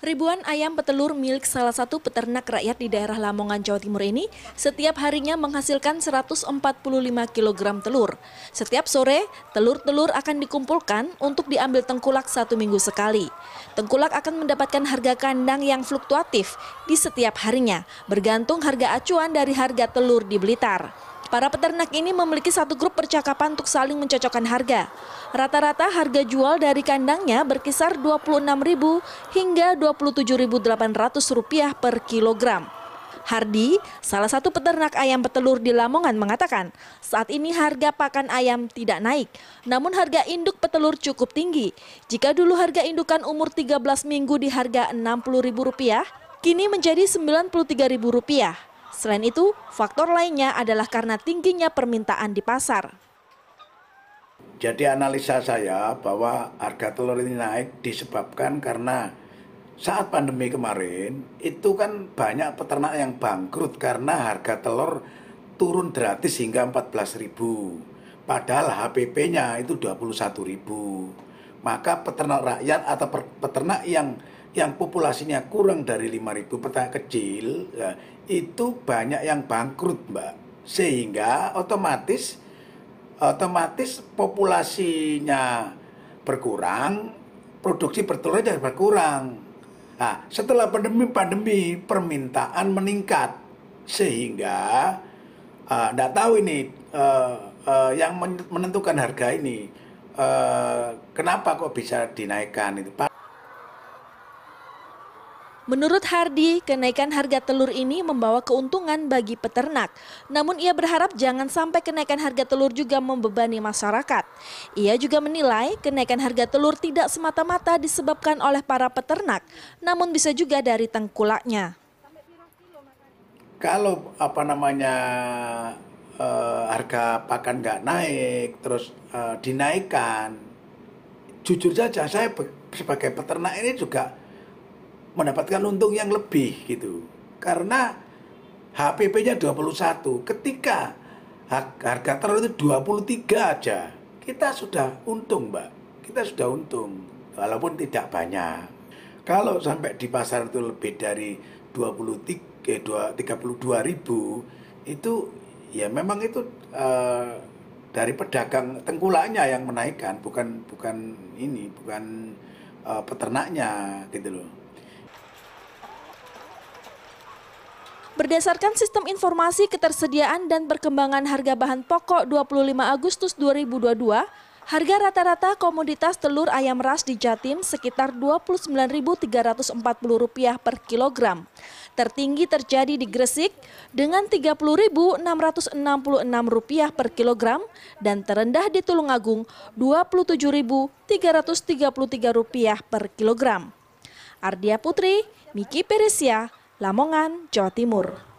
Ribuan ayam petelur milik salah satu peternak rakyat di daerah Lamongan, Jawa Timur ini setiap harinya menghasilkan 145 kg telur. Setiap sore, telur-telur akan dikumpulkan untuk diambil tengkulak satu minggu sekali. Tengkulak akan mendapatkan harga kandang yang fluktuatif di setiap harinya, bergantung harga acuan dari harga telur di Blitar. Para peternak ini memiliki satu grup percakapan untuk saling mencocokkan harga. Rata-rata harga jual dari kandangnya berkisar Rp26.000 hingga Rp27.800 per kilogram. Hardi, salah satu peternak ayam petelur di Lamongan mengatakan, saat ini harga pakan ayam tidak naik, namun harga induk petelur cukup tinggi. Jika dulu harga indukan umur 13 minggu di harga Rp60.000, kini menjadi Rp93.000. Selain itu, faktor lainnya adalah karena tingginya permintaan di pasar. Jadi analisa saya bahwa harga telur ini naik disebabkan karena saat pandemi kemarin itu kan banyak peternak yang bangkrut karena harga telur turun gratis hingga 14.000. Padahal HPP-nya itu 21.000. Maka peternak rakyat atau peternak yang yang populasinya kurang dari 5.000 peternak kecil ya, itu banyak yang bangkrut mbak. Sehingga otomatis otomatis populasinya berkurang produksi bertelurnya berkurang. Nah setelah pandemi pandemi permintaan meningkat. Sehingga tidak uh, tahu ini uh, uh, yang menentukan harga ini uh, kenapa kok bisa dinaikkan itu Menurut Hardi, kenaikan harga telur ini membawa keuntungan bagi peternak. Namun ia berharap jangan sampai kenaikan harga telur juga membebani masyarakat. Ia juga menilai kenaikan harga telur tidak semata-mata disebabkan oleh para peternak, namun bisa juga dari tengkulaknya. Kalau apa namanya uh, harga pakan nggak naik, terus uh, dinaikkan, jujur saja saya sebagai peternak ini juga mendapatkan untung yang lebih gitu. Karena HPP-nya 21, ketika harga telur itu 23 aja, kita sudah untung, Mbak. Kita sudah untung, walaupun tidak banyak. Kalau sampai di pasar itu lebih dari 23 eh, 32 ribu itu ya memang itu uh, dari pedagang tengkulaknya yang menaikkan bukan bukan ini bukan uh, peternaknya gitu loh. Berdasarkan sistem informasi ketersediaan dan perkembangan harga bahan pokok 25 Agustus 2022, harga rata-rata komoditas telur ayam ras di Jatim sekitar Rp29.340 per kilogram. Tertinggi terjadi di Gresik dengan Rp30.666 per kilogram dan terendah di Tulungagung Rp27.333 per kilogram. Ardia Putri, Miki Peresia, Lamongan, Jawa Timur.